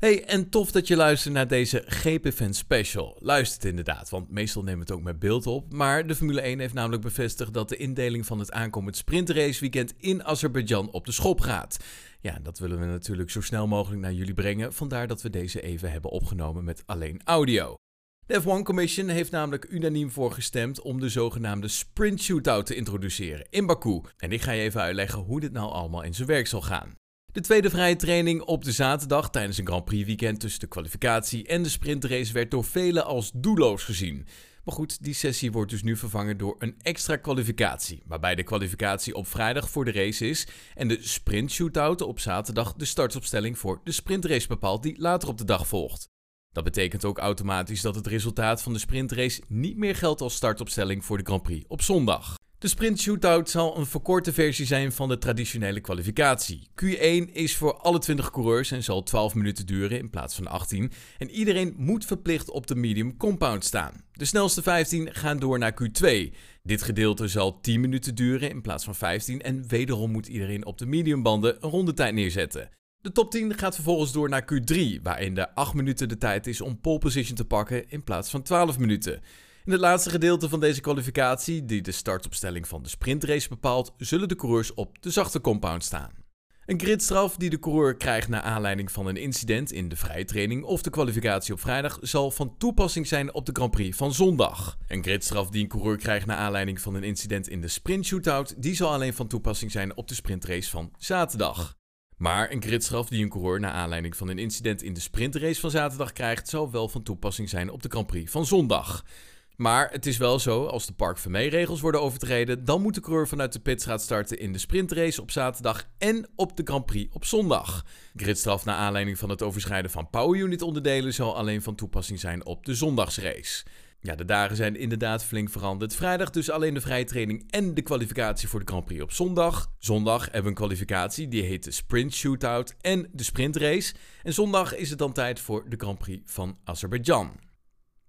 Hey, en tof dat je luistert naar deze GP-fan special. Luistert inderdaad, want meestal nemen we het ook met beeld op. Maar de Formule 1 heeft namelijk bevestigd dat de indeling van het aankomend sprintraceweekend in Azerbeidzjan op de schop gaat. Ja, dat willen we natuurlijk zo snel mogelijk naar jullie brengen. Vandaar dat we deze even hebben opgenomen met alleen audio. De F1 Commission heeft namelijk unaniem voorgestemd om de zogenaamde sprint shootout te introduceren in Baku. En ik ga je even uitleggen hoe dit nou allemaal in zijn werk zal gaan. De tweede vrije training op de zaterdag tijdens een Grand Prix weekend tussen de kwalificatie en de sprintrace werd door velen als doelloos gezien. Maar goed, die sessie wordt dus nu vervangen door een extra kwalificatie, waarbij de kwalificatie op vrijdag voor de race is en de sprint shootout op zaterdag de startopstelling voor de sprintrace bepaalt die later op de dag volgt. Dat betekent ook automatisch dat het resultaat van de sprintrace niet meer geldt als startopstelling voor de Grand Prix op zondag. De sprint shootout zal een verkorte versie zijn van de traditionele kwalificatie. Q1 is voor alle 20 coureurs en zal 12 minuten duren in plaats van 18. En iedereen moet verplicht op de medium compound staan. De snelste 15 gaan door naar Q2. Dit gedeelte zal 10 minuten duren in plaats van 15 en wederom moet iedereen op de mediumbanden een rondetijd neerzetten. De top 10 gaat vervolgens door naar Q3, waarin de 8 minuten de tijd is om pole position te pakken in plaats van 12 minuten. In het laatste gedeelte van deze kwalificatie, die de startopstelling van de sprintrace bepaalt, zullen de coureurs op de zachte compound staan. Een gridstraf die de coureur krijgt naar aanleiding van een incident in de vrije training of de kwalificatie op vrijdag zal van toepassing zijn op de Grand Prix van zondag. Een gridstraf die een coureur krijgt naar aanleiding van een incident in de sprint shootout, die zal alleen van toepassing zijn op de sprintrace van zaterdag. Maar een gridstraf die een coureur naar aanleiding van een incident in de sprintrace van zaterdag krijgt, zal wel van toepassing zijn op de Grand Prix van zondag. Maar het is wel zo, als de Park regels worden overtreden, dan moet de coureur vanuit de pitstraat starten in de sprintrace op zaterdag en op de Grand Prix op zondag. Gridstraf naar aanleiding van het overschrijden van power unit onderdelen zal alleen van toepassing zijn op de zondagsrace. Ja, de dagen zijn inderdaad flink veranderd. Vrijdag dus alleen de vrije training en de kwalificatie voor de Grand Prix op zondag. Zondag hebben we een kwalificatie, die heet de Sprint Shootout en de Sprintrace. En zondag is het dan tijd voor de Grand Prix van Azerbeidzjan.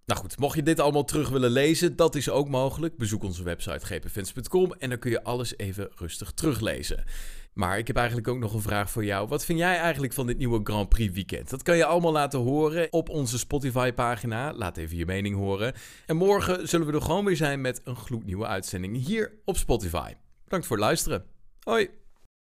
Nou goed, mocht je dit allemaal terug willen lezen, dat is ook mogelijk. Bezoek onze website gpfans.com en dan kun je alles even rustig teruglezen. Maar ik heb eigenlijk ook nog een vraag voor jou. Wat vind jij eigenlijk van dit nieuwe Grand Prix weekend? Dat kan je allemaal laten horen op onze Spotify-pagina. Laat even je mening horen. En morgen zullen we er gewoon weer zijn met een gloednieuwe uitzending hier op Spotify. Bedankt voor het luisteren. Hoi!